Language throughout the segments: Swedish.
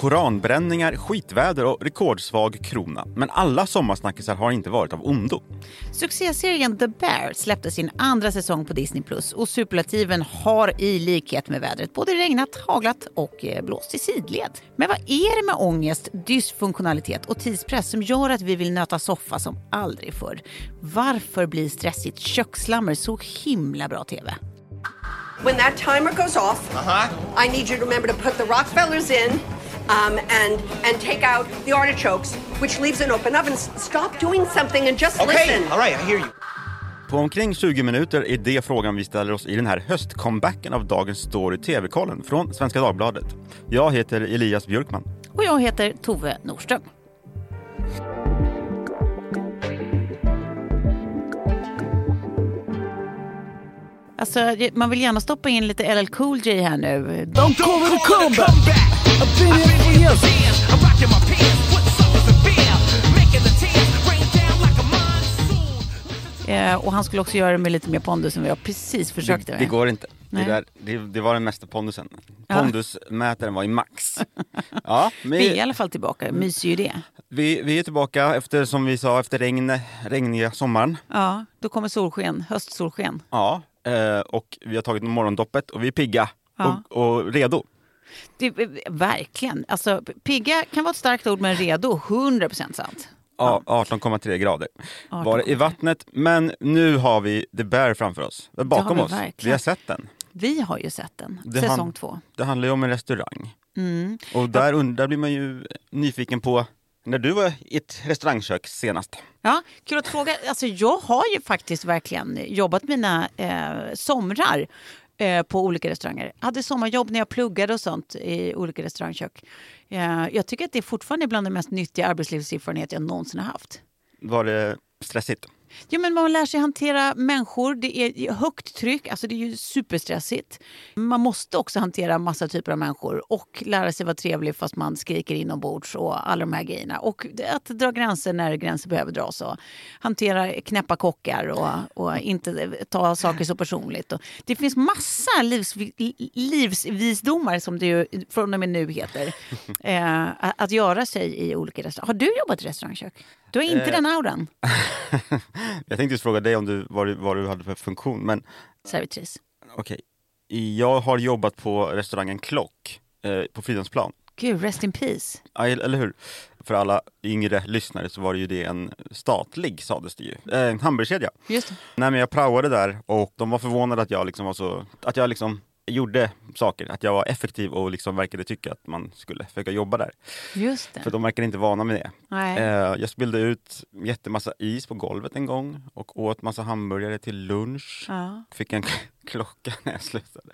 koranbränningar, skitväder och rekordsvag krona. Men alla sommarsnackisar har inte varit av ondo. Succéserien The Bear släppte sin andra säsong på Disney Plus och superlativen har i likhet med vädret både regnat, haglat och eh, blåst i sidled. Men vad är det med ångest, dysfunktionalitet och tidspress som gör att vi vill nöta soffa som aldrig förr? Varför blir stressigt köksslammer så himla bra TV? When that timer goes off, I need you to remember to put the Rockefellers in um, and and take out the artichokes, which leaves an open oven. Stop doing something and just Okay, listen. all right, I hear you. På omkring 20 minuter är det frågan vi ställer oss i den här höstcomebacken av Dagens Story TV-kollen från Svenska Dagbladet. Jag heter Elias Björkman. Och jag heter Tove Norström. Alltså, man vill gärna stoppa in lite LL Cool J här nu. Don't call it a comeback! I've been here for years. I'm rocking my pants, put suckers in fear, making the tears rain down like a monsoon. Eh, och han skulle också göra det med lite mer pondus än vad jag precis försökte Det, med. det går inte. Det, där, det, det var den mesta pondusen. Pondusmätaren var i max. Ja, men Vi är i alla fall tillbaka, myser ju det. vi, vi är tillbaka efter, som vi sa, efter regn, regniga sommaren. Ja, då kommer solsken, höstsolsken. Ja, eh, och vi har tagit morgondoppet och vi är pigga Ja. och, och redo. Det, eh, verkligen. Alltså, pigga kan vara ett starkt ord, men redo, 100% sant. Ja, 18,3 grader var det i 18,3. vattnet. Men nu har vi The Bear framför oss, bakom vi oss. verkligen. Vi har sett den. Vi har ju sett den, Det säsong han- två. Det handlar ju om en restaurang. Mm. Och där, där blir man ju nyfiken på när du var i ett restaurangkök senast. Ja, kul att fråga. Alltså, jag har ju faktiskt verkligen jobbat mina eh, somrar eh, på olika restauranger. Hade sommarjobb när jag pluggade och sånt i olika restaurangkök. Eh, jag tycker att det är fortfarande bland de mest nyttiga arbetslivserfarenheter jag någonsin har haft. Var det stressigt? Ja, men man lär sig hantera människor. Det är högt tryck, alltså det är ju superstressigt. Man måste också hantera massa typer av människor och lära sig vara trevlig fast man skriker inombords och alla de här grejerna. Och att dra gränser när gränser behöver dras och hantera knäppa kockar och, och inte ta saker så personligt. Och det finns massa livs, livsvisdomar som det ju från och med nu heter eh, att göra sig i olika restauranger. Har du jobbat i restaurangkök? Du har inte Eh. den auran. Jag tänkte just fråga dig om du, vad, du, vad du hade för funktion, men Servitris. okej. Jag har jobbat på restaurangen Klock eh, på Fridhemsplan. Gud, rest in peace. Ja, eller hur? För alla yngre lyssnare så var det ju det en statlig, sades det ju. Eh, en hamburgerkedja. Just det. Nej men jag praoade där och de var förvånade att jag liksom var så, att jag liksom gjorde saker, att jag var effektiv och liksom verkade tycka att man skulle försöka jobba där. Just det. För de verkade inte vana med det. Nej. Eh, jag spillde ut jättemassa is på golvet en gång och åt massa hamburgare till lunch. Ja. Fick en klocka när jag slutade.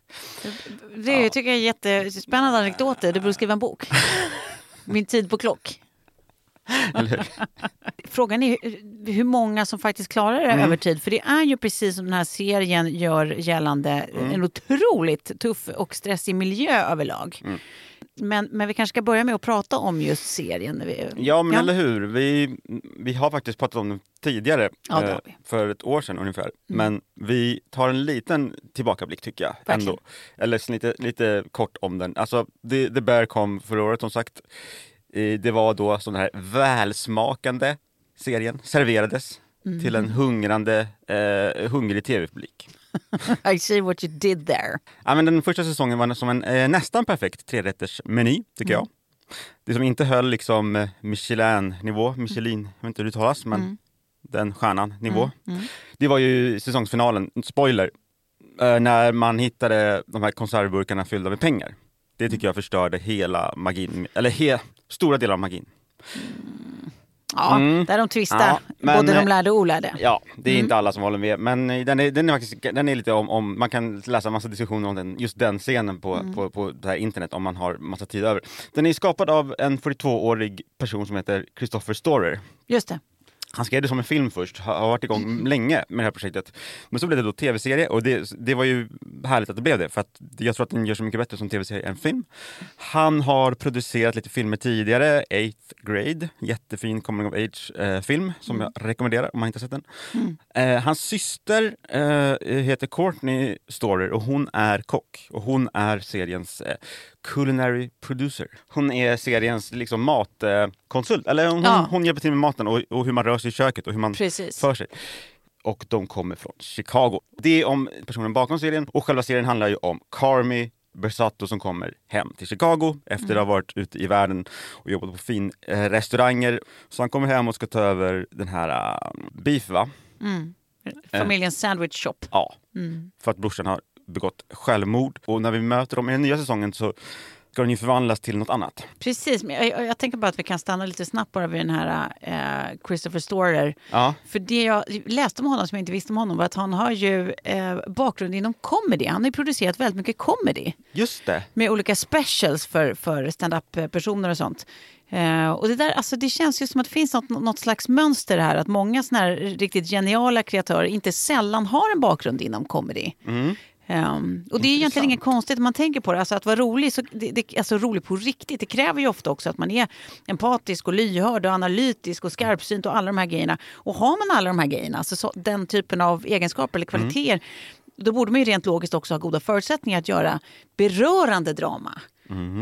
Det tycker jag är jättespännande anekdoter. Du borde skriva en bok. Min tid på klock. Frågan är hur- många som faktiskt klarar det över tid. För det är ju precis som den här serien gör gällande en otroligt tuff och stressig miljö överlag. Men, men vi kanske ska börja med att prata om just serien. Ja men eller hur, vi, vi har faktiskt pratat om det tidigare, Ja, eh. Mm. för ett år sedan ungefär. Men vi tar en liten tillbakablick tycker jag. Verkligen. Ändå. Eller lite, lite kort om den. Alltså, The, The Bear kom förra året som sagt. Det var då som den här välsmakande serien serverades Mm. till en hungrande, eh, hungrig tv-publik. I see what you did there. Ja, men den första säsongen var som en eh, nästan perfekt trerättersmeny, tycker Mm. jag. Det som inte höll liksom eh, Michelin-nivå, Michelin, jag vet inte hur det uttalas, men Mm. den stjärnan-nivå. Det var ju säsongsfinalen, spoiler, eh, när man hittade de här konservburkarna fyllda med pengar. Det tycker jag förstörde hela magin, eller he, stora delar av magin. Ja, Mm. där de twistade. Ja, men, både de eh, lärde och olärde. Ja, det är Mm. inte alla som håller med, men eh, den är, den är, faktiskt, den är lite om, om, man kan läsa massa diskussioner om den, just den scenen på, Mm. på, på det här internet om man har massa tid över. Den är skapad av en 42-årig person som heter Christopher Storer. Just det. Han skrev det som en film först, har varit igång länge med det här projektet. Men så blev det då tv-serie och det, det var ju härligt att det blev det för att jag tror att den gör så mycket bättre som tv-serie än film. Han har producerat lite filmer tidigare, Eighth Grade, jättefin coming of age-film som jag rekommenderar om man inte har sett den. Eh, hans syster eh, heter Courtney Storer och hon är kock och hon är seriens eh, culinary producer. Hon är seriens liksom matkonsult. Eller hon, Ja. hon hjälper till med maten och, och hur man rör sig i köket och hur man Precis. för sig. Och de kommer från Chicago. Det är om personen bakom serien och själva serien handlar ju om Carmi Bersato som kommer hem till Chicago efter att ha varit ute i världen och jobbat på fin eh, restauranger. Så han kommer hem och ska ta över den här uh, Beef va? Familjens sandwich shop. Ja, för att brorsan har begått självmord. Och när vi möter dem i den nya säsongen så ska den ju förvandlas till något annat. Precis, men jag, jag, tänker bara att vi kan stanna lite snabbt bara vid den här eh, Christopher Storer. Ja. För det jag läste om honom som jag inte visste om honom var att han har ju eh, bakgrund inom comedy. Han har ju producerat väldigt mycket comedy Just det. med olika specials för, för stand-up-personer och sånt. Eh, och det, där, alltså det känns ju som att det finns något, något slags mönster här. Att många såna här riktigt geniala kreatörer inte sällan har en bakgrund inom comedy. Ehm, och det är egentligen inget konstigt om man tänker på det. Alltså att vara rolig, så det, det, alltså rolig på riktigt, det kräver ju ofta också att man är empatisk och lyhörd och analytisk och skarpsynt och alla de här grejerna. Och har man alla de här grejerna, alltså så, den typen av egenskaper eller kvaliteter, då borde man ju rent logiskt också ha goda förutsättningar att göra berörande drama.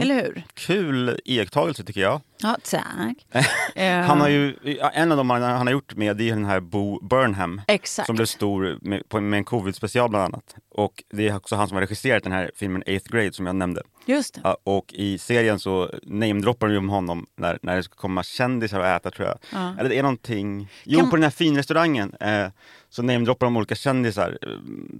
Eller hur? Kul iakttagelse tycker jag. Ja, tack. Eh, Han har ju, en av dem han, han har gjort med är den här Bo Burnham. Exakt. Som blev stor med, på, med en covid-special bland annat. Och det är också han som har regisserat den här filmen Eighth Grade som jag nämnde. Just det. Ja, och i serien så namedroppar de ju om honom när, när det ska komma kändisar och äta tror jag. Eller det är någonting, jo Kan- på den här finrestaurangen eh, så namedroppar de olika kändisar. Eh,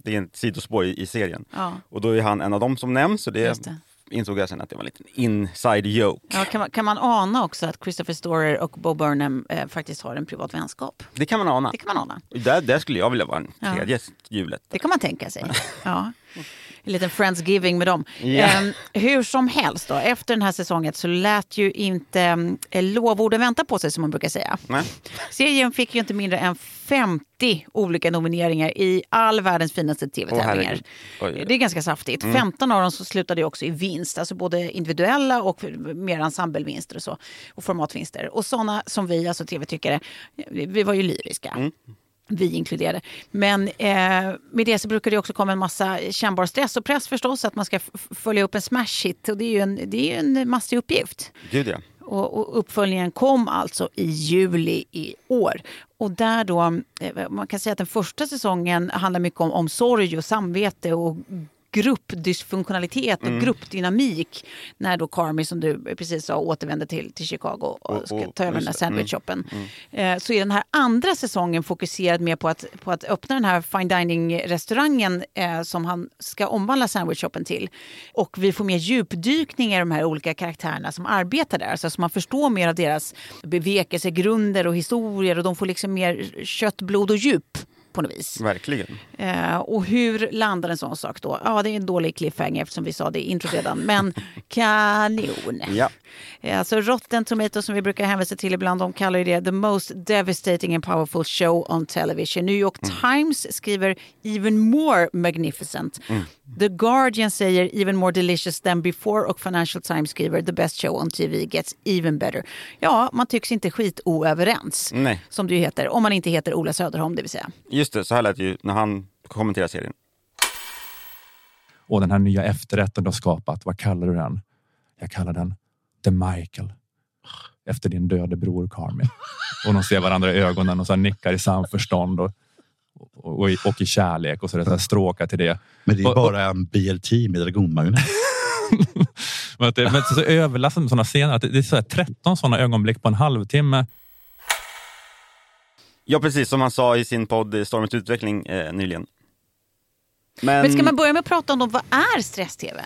Det är ett sidospår i, i serien. Ja. Och då är han en av dem som nämns och det, Just det. Insåg jag sen att det var en liten inside joke. Ja, kan, man, kan man ana också att Christopher Storer och Bo Burnham eh, faktiskt har en privat vänskap? Det kan man ana. Det kan man ana. Där, där skulle jag vilja vara en Ja. tredje hjulet. Det kan man tänka sig. Ja. En liten friendsgiving med dem. Ja. Ehm, hur som helst, då, efter den här säsongen så lät ju inte eh, lovorden vänta på sig som man brukar säga. Nej. Serien fick ju inte mindre än 50 olika nomineringar i all världens finaste tv-tävlingar. oj. det är ganska saftigt. 15 av dem så slutade ju också i vinst, alltså både individuella och mer ensemblevinster och så. Och formatvinster. Och sådana som vi, alltså tv-tyckare, vi var ju lyriska. Vi inkluderade. Men eh, med det så brukar det också komma en massa kännbar stress och press förstås. Att man ska följa upp en smash hit. Och det är ju en, det är en massig uppgift. Gud ja. Och, och uppföljningen kom alltså i juli i år. Och där då, eh, man kan säga att den första säsongen handlar mycket om, om sorg och samvete och gruppdysfunktionalitet och gruppdynamik när då Carmi, som du precis sa, återvänder till, till Chicago och, ska ta över den här. Mm. sandwichshoppen. Eh, så är den här andra säsongen fokuserad mer på att, på att öppna den här fine dining-restaurangen eh, som han ska omvandla sandwichshoppen till. Och vi får mer djupdykningar i de här olika karaktärerna som arbetar där. Så man förstår mer av deras bevekelsegrunder och historier och de får liksom mer kött, blod och djup på något vis. Verkligen. Eh, och hur landar en sån sak då? Ja, det är en dålig cliffhanger eftersom vi sa det i intro redan. Men kanon! Ja. Eh, Alltså Rotten Tomatoes som vi brukar hänvisa till ibland, de kallar ju det the most devastating and powerful show on television. New York Times skriver even more magnificent. The Guardian säger even more delicious than before och Financial Times skriver the best show on TV gets even better. Ja, man tycks inte skitoöverens, Nej. som ju heter, om man inte heter Ola Söderholm, det vill säga. Just det, så här lät det ju när han kommenterade serien. Och den här nya efterrätten du har skapat, vad kallar du den? Jag kallar den The Michael. Efter din döde bror Carmen. Och de ser varandra i ögonen och så nickar i samförstånd och, och, och, i, och i kärlek och så är det så här stråkar till det. Men det är Och- bara en BLT med dragonmajonnäs. Men, att det, men så överlastat med sådana scener. Att det, det är så här 13 sådana ögonblick på en halvtimme. Ja, precis som han sa i sin podd eh, Stormens utveckling eh, nyligen. Men, Men ska man börja med att prata om då, vad är stress-tv?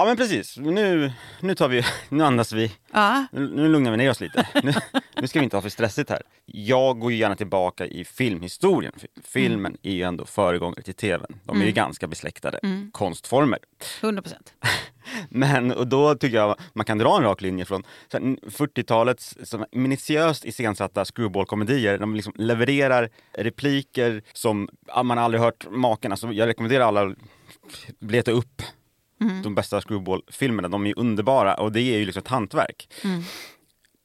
Ja, men precis. Nu, nu, tar vi, nu andas vi. Ja. Nu, nu lugnar vi ner oss lite. Nu, nu ska vi inte ha för stressigt här. Jag går ju gärna tillbaka i filmhistorien. Fi- Filmen är ju ändå föregångare till tvn. De är ju ganska besläktade konstformer. 100 procent. Men och då tycker jag man kan dra en rak linje från så här, 40-talets så minutiöst iscensatta screwball-komedier. De liksom levererar repliker som man aldrig hört maken. Alltså, jag rekommenderar alla att leta upp de bästa screwball-filmerna. De är ju underbara och det är ju liksom ett hantverk.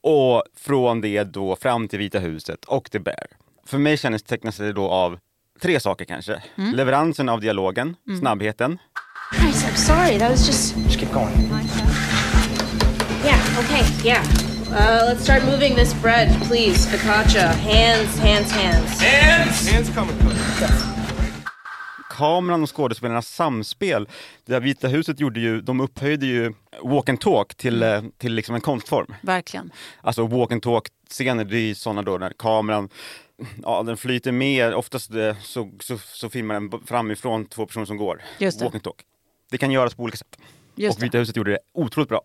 Och från det då fram till Vita huset och The Bear. För mig kännetecknas det då av tre saker kanske. Leveransen av dialogen, snabbheten Christ, I'm sorry. That was just. Just keep going. Yeah, okay, yeah. Uh, let's start moving this bread, please. Focaccia. Hands, hands, hands. Hands! Hands coming, coach. Kameran och skådespelarnas samspel. Det Vita huset gjorde ju, de upphöjde ju walk and talk till, eh, till liksom en konstform. Verkligen. Alltså walk and talk scener, det är ju sådana då när kameran Ja, den flyter med, oftast eh, så, så, så filmar den framifrån två personer som går. Just det. Walk and talk. Det kan göras på olika sätt. Just och Vita huset gjorde det otroligt bra.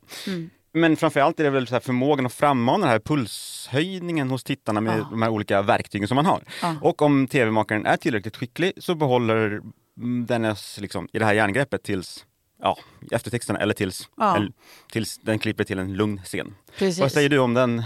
Men framförallt är det väl så förmågan att frammana den här pulshöjningen hos tittarna med Ja. de här olika verktygen som man har. Ja. Och om tv-makaren är tillräckligt skicklig så behåller Mm, den är liksom, i det här järngreppet tills ja, eftertexterna eller tills, Ja. eller, tills den klipper till en lugn scen. Precis. Vad säger du om den eh,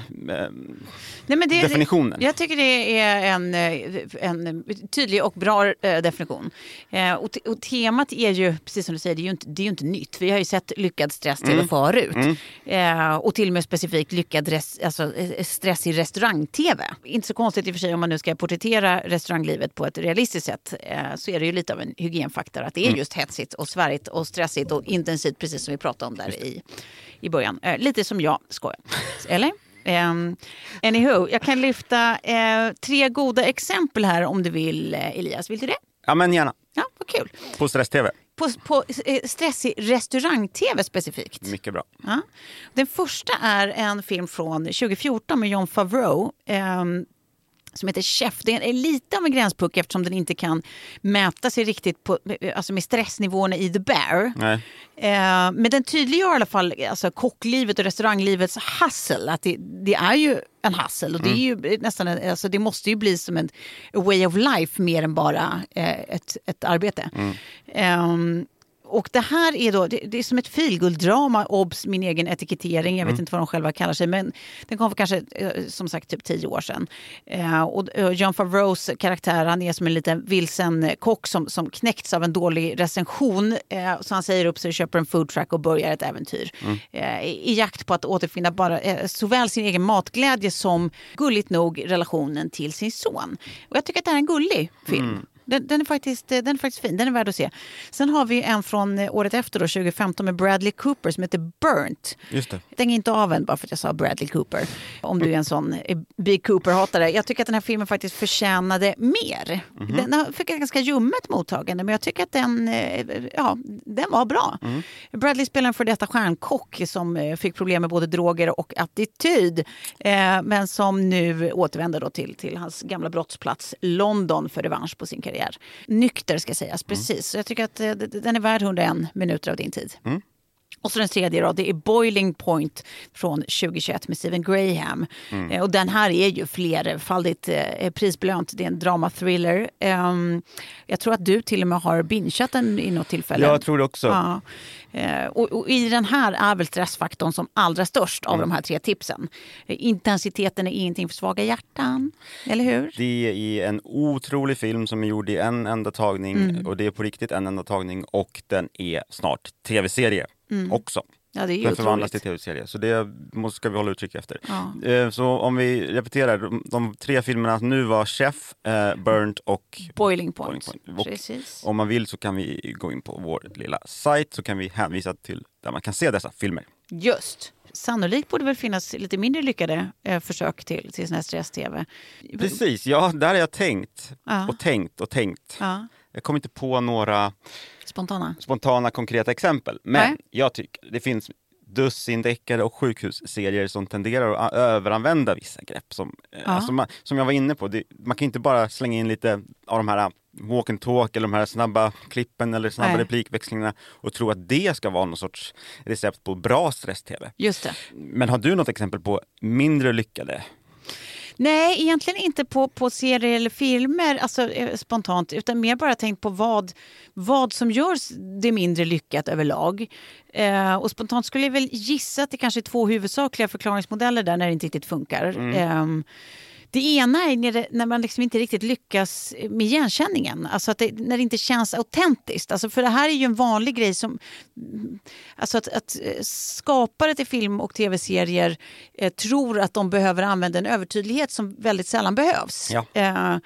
Nej, men det, definitionen? Jag tycker det är en, eh, en tydlig och bra eh, definition. Eh, Och, och temat är ju, precis som du säger, det är ju inte, det är inte nytt. Vi har ju sett lyckad stress-tv Mm. förut. Eh, Och till och med specifikt lyckad res, alltså, eh, stress i restaurang-tv. Inte så konstigt i och för sig om man nu ska porträttera restauranglivet på ett realistiskt sätt. eh, Så är det ju lite av en hygienfaktor att det är Mm. just hetsigt och svärigt och stressigt och intensivt precis som vi pratade om där i, i början. Eh, lite som jag, skojar. Eller? Um, anywho, jag kan lyfta eh, tre goda exempel här om du vill, eh, Elias. Vill du det? Ja men gärna, Ja, vad kul. på stress-tv. På, på eh, stressig restaurang-tv specifikt. Mycket bra. Ja. Den första är en film från 2014 med John Favreau. ehm, som heter Chef. Det är lite av en gränspuck eftersom den inte kan mäta sig riktigt på, alltså med stressnivåerna i The Bear. Eh, men den tydliggör i alla fall alltså, kocklivet och restauranglivets hustle. Att det, det är ju en hustle och det, är ju nästan en, alltså, det måste ju bli som en way of life mer än bara eh, ett, ett arbete. Ehm, och det här är då, det, det är som ett feelgood-drama, obs min egen etikettering, jag vet inte vad de själva kallar sig, men den kom för kanske eh, som sagt typ tio år sedan. Eh, och eh, John Favreaus karaktär, han är som en liten vilsen kock som, som knäckts av en dålig recension. Eh, så han säger upp sig, köper en foodtruck och börjar ett äventyr. Eh, i, I jakt på att återfinna bara eh, såväl sin egen matglädje som gulligt nog relationen till sin son. Och jag tycker att det här är en gullig film. Den, den, är faktiskt, eh, den är faktiskt fin, den är värd att se. Sen har vi en från eh, året efter, då, 2015, med Bradley Cooper som heter Burnt. Just det. Stäng inte av en bara för att jag sa Bradley Cooper. Om du är en sån eh, B. Cooper-hatare. Jag tycker att den här filmen faktiskt förtjänade mer. Den har- fick ett ganska ljummet mottagande men jag tycker att den, ja, den var bra. Bradley spelar en för detta stjärnkock som fick problem med både droger och attityd. Men som nu återvänder då till, till hans gamla brottsplats London för revansch på sin karriär. Nykter ska sägas, precis. Så jag tycker att eh, den är värd 101 minuter av din tid. Och så den tredje då, det är Boiling Point från 2021 med Stephen Graham. Eh, och den här är ju flerfaldigt eh, prisbelönt. Det är en dramathriller. Ehm, jag tror att du till och med har bingeat den i något tillfälle. Jag tror det också. Ja. Eh, och, och i den här är väl stressfaktorn som allra störst av de här tre tipsen. Eh, intensiteten är ingenting för svaga hjärtan, eller hur? Det är en otrolig film som är gjord i en enda tagning Mm. och det är på riktigt en enda tagning och den är snart tv-serie också. Ja, det är ju förvandlas till tv-serie, så det måste, ska vi hålla utkik efter. Ja. Eh, Så om vi repeterar, de, de tre filmerna nu var Chef, eh, Burnt och Boiling Point. Boiling Point. Och Precis. om man vill så kan vi gå in på vår lilla sajt så kan vi hänvisa till där man kan se dessa filmer. Just. Sannolikt borde väl finnas lite mindre lyckade eh, försök till, till sån här stress-tv. Precis, ja där har jag tänkt Ja. och tänkt och tänkt. Ja, Jag kommer inte på några spontana. spontana konkreta exempel. Men Nej. jag tycker det finns dussindeckare och sjukhusserier som tenderar att överanvända vissa grepp. Som, eh, Ja. alltså man, som jag var inne på, det, man kan inte bara slänga in lite av de här uh, walk and talk eller de här snabba klippen eller snabba Nej. replikväxlingarna och tro att det ska vara någon sorts recept på bra stress-tv. Just det. Men har du något exempel på mindre lyckade? Nej, egentligen inte på, på serier eller filmer alltså, eh, spontant, utan mer bara tänkt på vad, vad som gör det mindre lyckat överlag. Eh, och spontant skulle jag väl gissa att det kanske är två huvudsakliga förklaringsmodeller där när det inte riktigt funkar. Eh, Det ena är när, det, när man liksom inte riktigt lyckas med igenkänningen. Alltså att det, när det inte känns autentiskt. Alltså för det här är ju en vanlig grej som... Alltså att, att eh, skapare till film och tv-serier eh, tror att de behöver använda en övertydlighet som väldigt sällan behövs. Ja. Eh,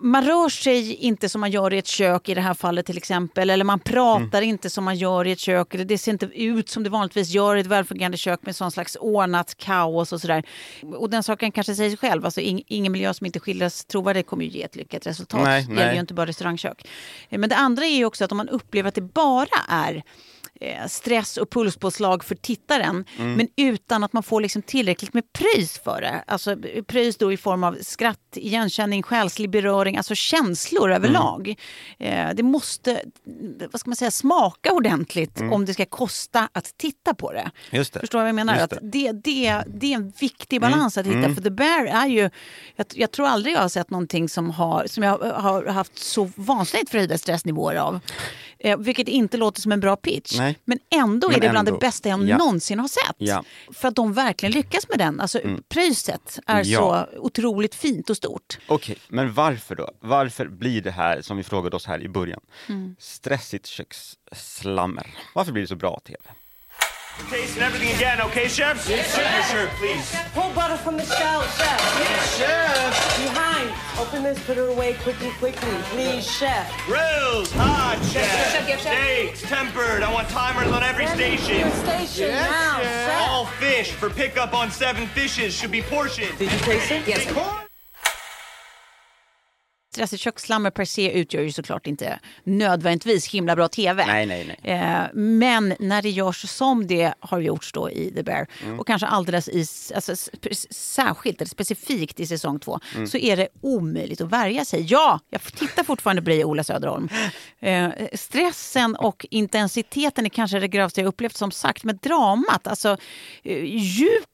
man rör sig inte som man gör i ett kök i det här fallet till exempel. Eller man pratar inte som man gör i ett kök. Eller det ser inte ut som det vanligtvis gör i ett välfungerande kök med sån slags ordnat kaos och sådär. Och den saken kanske säger sig själv. Alltså, ing, ingen miljö som inte skildras trovärdigt kommer ju ge ett lyckat resultat. Nej, Det gäller ju inte bara restaurangkök. Eh, Men det andra är ju också att om man upplever att det bara är stress och pulspåslag för tittaren Mm. men utan att man får liksom tillräckligt med pröjs för det. Alltså eh, pröjs då i form av skratt, igenkänning, själslig beröring, alltså känslor Mm. överlag. Eh, det måste vad ska man säga, smaka ordentligt om det ska kosta att titta på det. Mm. Just det. Förstår du vad jag menar? Just Att det, det, det är en viktig Mm. balans att hitta. För The Bear är ju... Jag, jag tror aldrig jag har sett någonting som, har, som jag har haft så vansinnigt förhöjda stressnivåer av. Eh, vilket inte låter som en bra pitch. Nej. Men ändå är Men det bland ändå. det bästa jag Ja. någonsin har sett. Ja. För att de verkligen lyckas med den. Alltså, Pröjset är Ja. så otroligt fint och stort. Okej, men varför då? Varför blir det här, som vi frågade oss här i början, Mm. stressigt köksslammer? Varför blir det så bra TV? Tasting everything again, okay, chef? Yes, chef. Your shirt, please. Pull butter from the shell, chef. Chef! Behind. Open this, put it away quickly, quickly. Please, chef. Grills, hot, chef. chef, yes, chef. Steaks, tempered. I want timers on every station. Station now, chef. All fish for pickup on seven fishes should be portioned. Did you taste it? Yes. Stressigt köksslammer per se utgör ju såklart inte nödvändigtvis himla bra tv. Nej, nej, nej. Eh, men när det görs som det har gjorts då i The Bear Mm. och kanske alldeles i, alltså, särskilt eller specifikt i säsong två Mm. så är det omöjligt att värja sig. Ja, jag tittar fortfarande på dig Ola Söderholm. Eh, stressen och intensiteten är kanske det grövsta jag upplevt som sagt. Men dramat, alltså eh,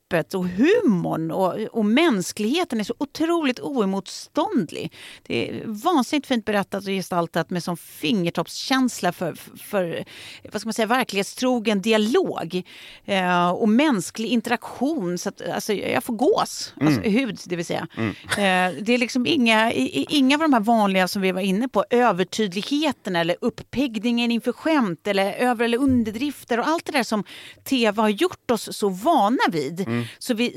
djupet och humorn och, och mänskligheten är så otroligt oemotståndlig. Det är vansinnigt fint berättat och gestaltat med sån fingertoppskänsla för, för, vad ska man säga, verklighetstrogen dialog eh, och mänsklig interaktion. Så att, alltså, jag får gås, alltså, hud det vill säga. Eh, det är liksom inga, i, inga av de här vanliga som vi var inne på, övertydligheten eller uppeggningen inför skämt eller över eller underdrifter och allt det där som tv har gjort oss så vana vid. Så vi,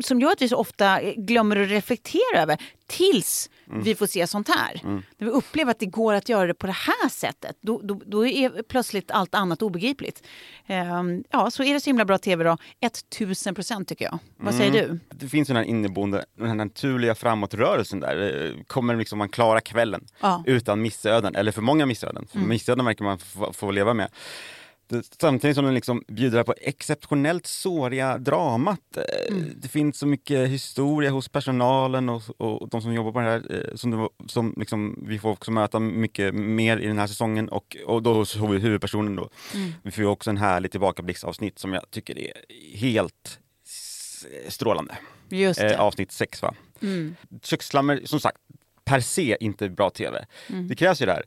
som, gör att vi så ofta glömmer att reflektera över tills vi får se sånt här. När vi upplever att det går att göra det på det här sättet, då, då, då är plötsligt allt annat obegripligt. Ehm, ja, så är det så himla bra tv då. 1000 procent tycker jag. Vad säger du? Det finns den här inneboende, den här naturliga framåtrörelsen där. Eh, Kommer liksom man klara kvällen Ja. utan missöden, eller för många missöden. För Missöden verkar man få leva med. Samtidigt som den liksom bjuder på exceptionellt såriga dramat. Eh, Det finns så mycket historia hos personalen och, och de som jobbar på det här eh, som, det, som liksom, vi får också möta mycket mer i den här säsongen och, och då vi huvudpersonen då. Vi får också en härlig tillbakablicksavsnitt som jag tycker är helt strålande. Eh, avsnitt 6 va? Köksslammer, som sagt, per se inte bra tv. Det krävs ju det här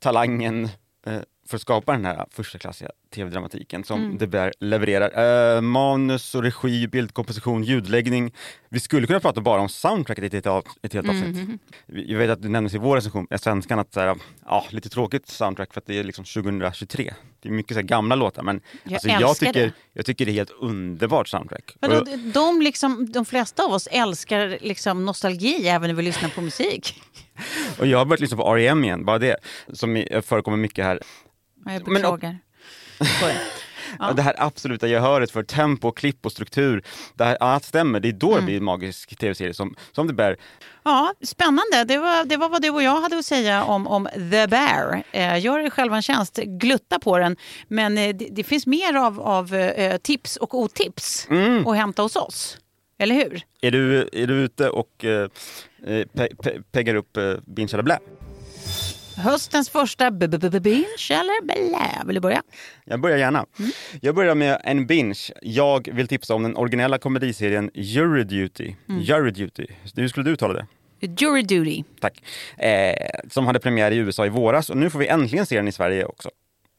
talangen eh, för att skapa den här första klassiga tv-dramatiken som The Bear levererar. Eh, manus och regi, bildkomposition, ljudläggning. Vi skulle kunna prata bara om soundtracket i ett, ett helt avsnitt. Vi- Jag vet att det nämndes i vår recension, i svenskan, att så här, ja, lite tråkigt soundtrack för att det är liksom 2023. Det är mycket så gamla låtar men Jag alltså, jag, tycker, det. jag tycker det är helt underbart soundtrack. Och- de, liksom, de flesta av oss älskar liksom nostalgi även när vi lyssnar på musik. Och jag har börjat lyssna på R.E.M. igen, bara det, som förekommer mycket här. Jag Men- beklagar. Skojar. Ja. Det här absoluta gehöret för tempo, klipp och struktur. Det här, allt stämmer, det är då det blir en magisk tv-serie som, som The Bear. Ja, spännande. Det var, det var vad du och jag hade att säga om, om The Bear. Eh, gör er själva en tjänst, glutta på den. Men eh, det, det finns mer av, av eh, tips och otips Mm. att hämta hos oss. Eller hur? Är du, är du ute och eh, eh, pe, pe, peggar upp eh, Binge eller Blä? Höstens första binge eller blä? Vill du börja? Jag börjar gärna. Jag börjar med en binge. Jag vill tipsa om den originella komediserien Jury Duty. Jury Duty. Hur skulle du uttala det? Jury duty. Tack. Eh, som hade premiär i USA i våras och nu får vi äntligen se den i Sverige också.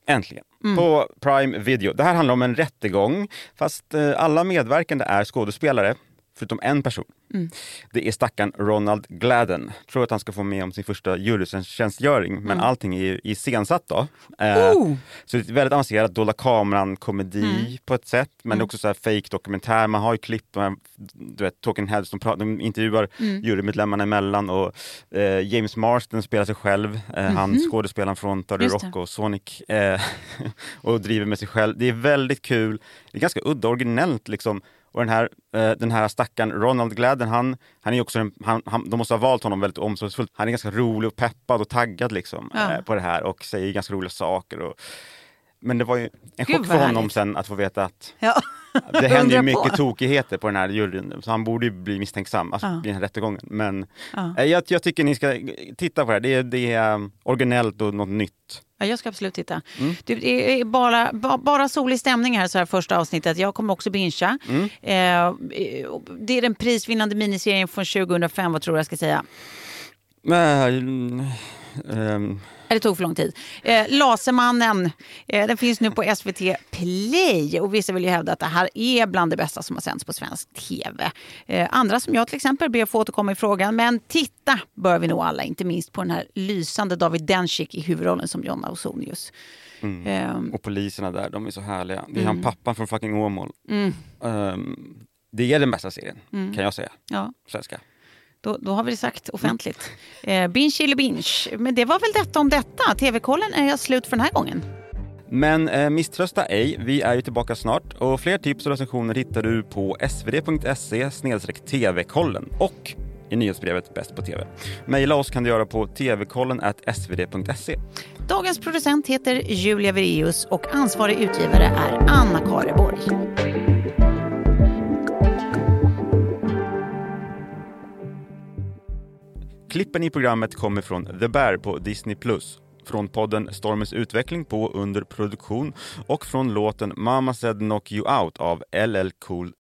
Äntligen. På Prime Video. Det här handlar om en rättegång fast eh, alla medverkande är skådespelare. Förutom en person. Mm. Det är stackaren Ronald Gladden. Tror att han ska få med om sin första jurytjänstgöring, men Mm. allting är ju iscensatt då. Eh, Oh! Så det är väldigt avancerat dolda kameran-komedi Mm. på ett sätt, men det är också så här fake dokumentär Man har ju klipp, med, du vet, Talking Heads, de, pratar, de intervjuar Mm. jurymedlemmarna emellan och eh, James Marsden spelar sig själv, eh, han Mhm. skådespelaren från 30 Just det. Rock och Sonic, eh, och driver med sig själv. Det är väldigt kul, det är ganska udda och originellt liksom. Och den här, eh, den här stackaren Ronald Gladden, han, han är också han, han, de måste ha valt honom väldigt omsorgsfullt. Han är ganska rolig och peppad och taggad liksom, Ja. eh, på det här och säger ganska roliga saker. Och, men det var ju en Gud, chock för honom härligt. sen att få veta att Ja. det händer ju Undra på. mycket tokigheter på den här juryn, så han borde ju bli misstänksam alltså, Ja. i den här rättegången. Men Ja. eh, jag, jag tycker ni ska titta på det här, det är, det är originellt och något nytt. Ja, jag ska absolut titta. Mm. Det är bara, ba, bara solig stämning här så här första avsnittet. Jag kommer också bingea. Mm. Eh, det är den prisvinnande miniserien från 2005, vad tror du jag ska säga? Eh, Eh, Det tog för lång tid. Eh, Lasermannen, eh, den finns nu på SVT Play och vissa vill ju hävda att det här är bland det bästa som har sänds på svensk TV. Eh, andra som jag till exempel ber att få återkomma i frågan, men titta bör vi nog alla, inte minst på den här lysande David Dencik i huvudrollen som John Ausonius. mm. Ehm, Och poliserna där, de är så härliga. Det är Mm. han pappan från fucking Åmål. mm, Ehm, det är den bästa serien, Mm. kan jag säga. ja. Svenska. Då, då har vi det sagt offentligt. Eh, binge eller binge. Men det var väl detta om detta. TV-kollen är slut för den här gången. Men eh, misströsta ej, vi är ju tillbaka snart och fler tips och recensioner hittar du på svd.se tv-kollen och i nyhetsbrevet Bäst på TV. Maila oss kan du göra på tvkollen svd.se. Dagens producent heter Julia Vireus och ansvarig utgivare är Anna Kareborg. Klippen i programmet kommer från The Bear på Disney+, från podden Stormens utveckling på Under produktion och från låten Mama said knock you out av LL Cool